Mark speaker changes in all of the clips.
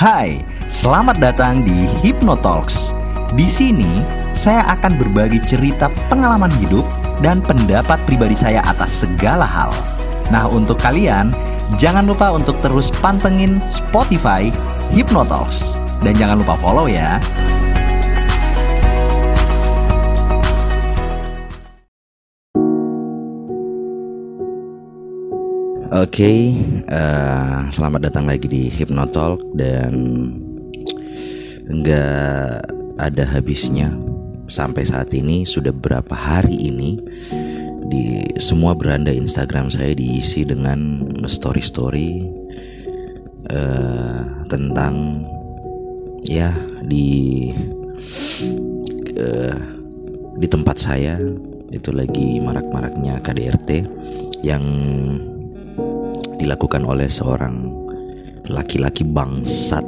Speaker 1: Hai, selamat datang di Hypnotalks. Di sini saya akan berbagi cerita pengalaman hidup dan pendapat pribadi saya atas segala hal. Nah, untuk kalian jangan lupa untuk terus pantengin Spotify Hypnotalks dan jangan lupa follow ya.
Speaker 2: Oke, okay, uh, eh, selamat datang lagi di Hypnotalk dan nggak ada habisnya. Sampai saat ini sudah berapa hari ini di semua beranda Instagram saya diisi dengan story-story uh, tentang ya di uh, di tempat saya. Itu lagi marak-maraknya KDRT yang dilakukan oleh seorang laki-laki bangsat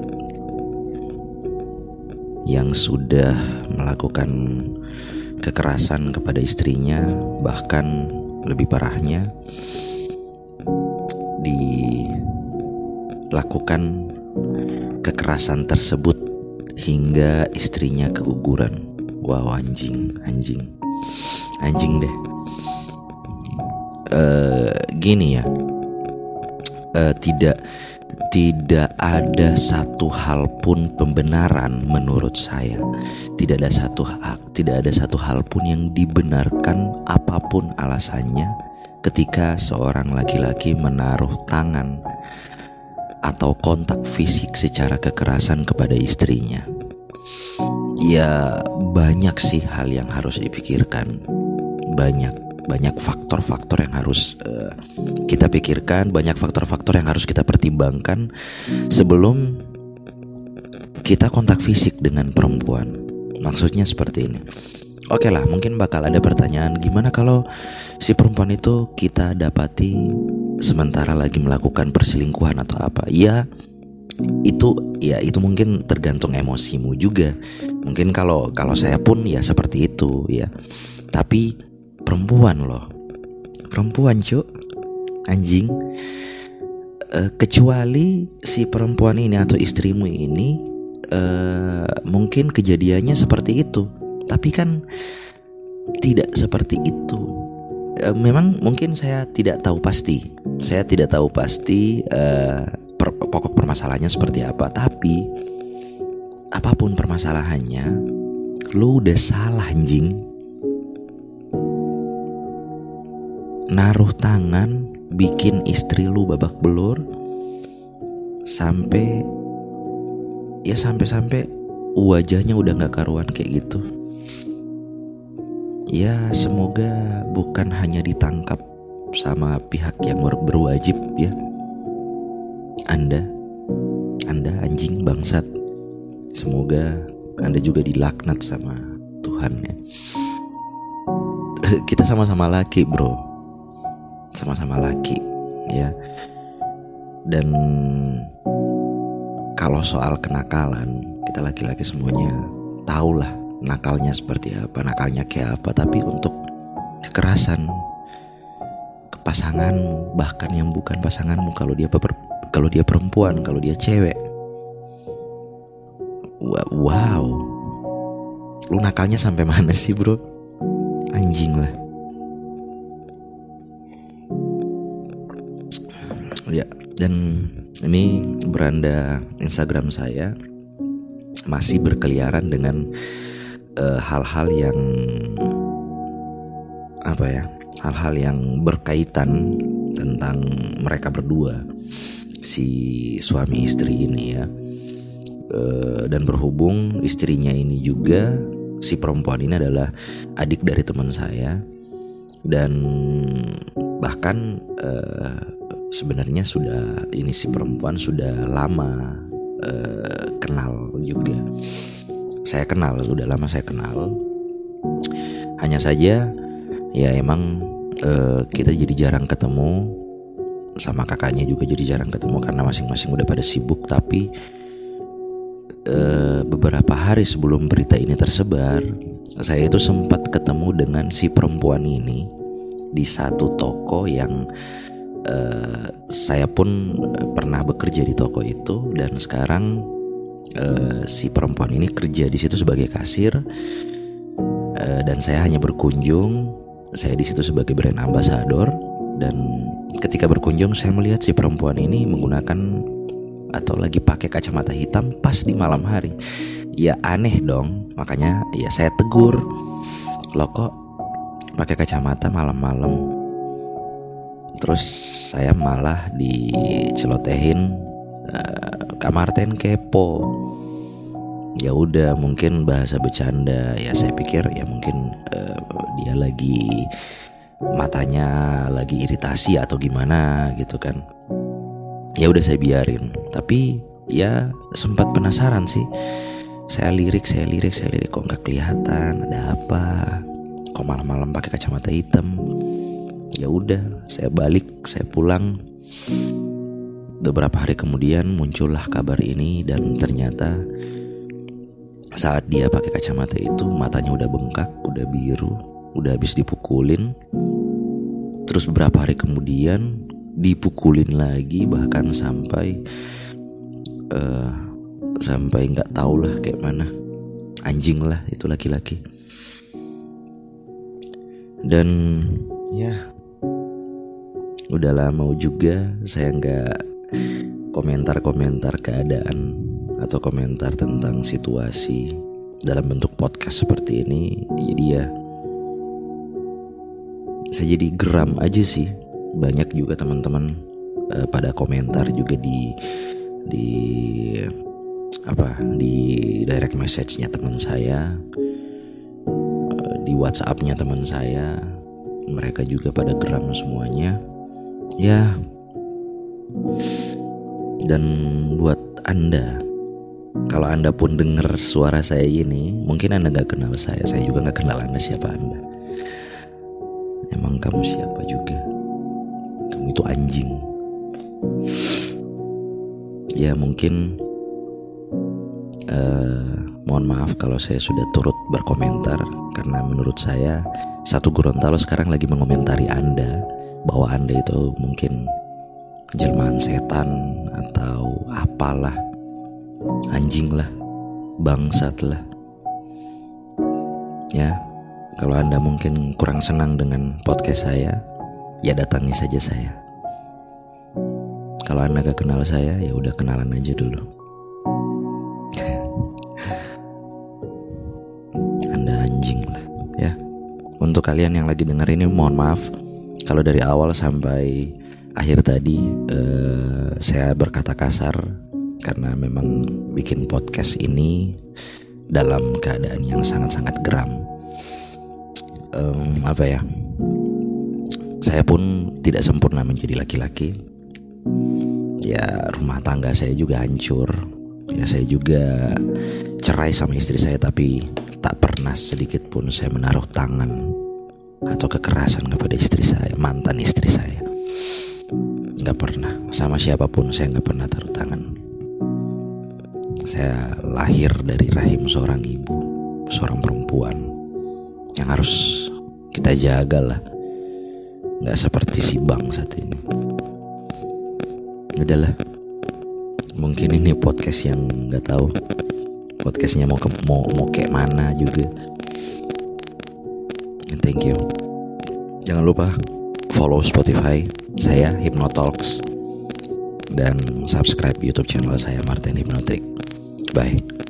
Speaker 2: yang sudah melakukan kekerasan kepada istrinya, bahkan lebih parahnya dilakukan kekerasan tersebut hingga istrinya keguguran. Wow anjing, anjing, anjing deh. Uh, gini ya, uh, tidak tidak ada satu hal pun pembenaran menurut saya. Tidak ada satu tidak ada satu hal pun yang dibenarkan apa pun alasannya ketika seorang laki-laki menaruh tangan atau kontak fisik secara kekerasan kepada istrinya. Ya banyak sih hal yang harus dipikirkan. Banyak banyak faktor-faktor yang harus uh, kita pikirkan, banyak faktor-faktor yang harus kita pertimbangkan sebelum kita kontak fisik dengan perempuan. Maksudnya seperti ini. Oke lah, mungkin bakal ada pertanyaan gimana kalau si perempuan itu kita dapati sementara lagi melakukan perselingkuhan atau apa? Ya itu ya itu mungkin tergantung emosimu juga. Mungkin kalau kalau saya pun ya seperti itu ya. Tapi perempuan loh. Perempuan cuk. Anjing. Uh, kecuali si perempuan ini atau istrimu ini uh, mungkin kejadiannya seperti itu. Tapi kan tidak seperti itu. Uh, memang mungkin saya tidak tahu pasti. Saya tidak tahu pasti uh, per pokok permasalahannya seperti apa. Tapi apa pun permasalahannya lu udah salah anjing naruh tangan bikin istri lu babak belur sampai ya sampai-sampai wajahnya udah nggak karuan kayak gitu. Ya semoga bukan hanya ditangkap sama pihak yang berwajib ya. Anda anda anjing bangsat. Semoga anda juga dilaknat sama Tuhan ya. Kita sama-sama laki bro sama-sama laki ya. Dan kalau soal kenakalan kita laki-laki semuanya tahulah nakalnya seperti apa nakalnya kayak apa. Tapi untuk kekerasan ke pasanganmu bahkan yang bukan pasanganmu kalau dia kalau dia perempuan kalau dia cewek wow. Lu nakalnya sampai mana sih bro? Anjing lah Ya, dan ini beranda Instagram saya masih berkeliaran dengan eh, hal-hal uh, yang apa ya? Hal-hal yang berkaitan tentang mereka berdua si suami istri ini ya. Uh, dan berhubung istrinya ini juga si perempuan ini adalah adik dari teman saya dan bahkan uh, sebenarnya sudah ini si perempuan sudah lama uh, kenal juga. Saya kenal sudah lama saya kenal. Hanya saja ya emang uh, kita jadi jarang ketemu sama kakaknya juga jadi jarang ketemu karena masing-masing udah pada sibuk tapi uh, beberapa hari sebelum berita ini tersebar saya itu sempat ketemu dengan si perempuan ini di satu toko yang uh, saya pun pernah bekerja di toko itu dan sekarang uh, si perempuan ini kerja di situ sebagai kasir. Uh, dan saya hanya berkunjung saya di situ sebagai brand ambassador. Dan ketika berkunjung saya melihat si perempuan ini menggunakan atau lagi pakai kacamata hitam pas di malam hari. Ya aneh dong. Makanya ya saya tegur. Lo kok pakai kacamata malam-malam terus saya malah dicelotehin uh, Kak Martin kepo. Ya udah mungkin bahasa bercanda. Ya saya pikir ya mungkin uh, dia lagi matanya lagi iritasi atau gimana gitu kan. Ya udah saya biarin. Tapi ya sempat penasaran sih. Saya lirik saya lirik saya lirik. Kok nggak kelihatan? Ada apa? Kok malam-malam pakai kacamata hitam ya udah saya balik saya pulang. Beberapa hari kemudian muncullah kabar ini dan ternyata saat dia pakai kacamata itu matanya udah bengkak udah biru udah habis dipukulin. Terus beberapa hari kemudian dipukulin lagi bahkan sampai uh, sampai nggak tahu lah kayak mana. Anjing lah itu laki-laki. Dan ya udah lama juga saya nggak komentar-komentar keadaan atau komentar tentang situasi dalam bentuk podcast seperti ini. Jadi ya saya jadi geram aja sih. Banyak juga teman-teman uh, pada komentar juga di di apa di direct message-nya teman saya eh, di WhatsApp-nya teman saya. Mereka juga pada geram semuanya ya. Dan buat anda kalau anda pun dengar suara saya ini mungkin anda nggak kenal saya. Saya juga nggak kenal anda siapa anda? Emang kamu siapa juga? Kamu itu anjing. Ya mungkin uh, mohon maaf kalau saya sudah turut berkomentar. Karena menurut saya satu Gorontalo sekarang lagi mengomentari Anda bahwa Anda itu mungkin jelmaan setan atau apalah anjing lah bangsat lah. Ya kalau Anda mungkin kurang senang dengan podcast saya ya datangi saja saya. Kalau Anda gak kenal saya ya udah kenalan aja dulu. Untuk kalian yang lagi denger ini mohon maaf kalau dari awal sampai akhir tadi uh, saya berkata kasar karena memang bikin podcast ini dalam keadaan yang sangat-sangat geram. Um, apa ya? Saya pun tidak sempurna menjadi laki-laki. Ya rumah tangga saya juga hancur. Ya saya juga cerai sama istri saya tapi tak pernah sedikit pun saya menaruh tangan atau kekerasan kepada istri saya, mantan istri saya. Nggak pernah, sama siapa pun saya nggak pernah taruh tangan. Saya lahir dari rahim seorang ibu, seorang perempuan yang harus kita jaga lah. Nggak seperti si bang saat ini. Udahlah, mungkin ini podcast yang nggak tahu podcastnya mau ke, mau mau kayak mana juga thank you. Jangan lupa follow Spotify saya Hypnotalks dan subscribe YouTube channel saya Martin Hypnotic. Bye.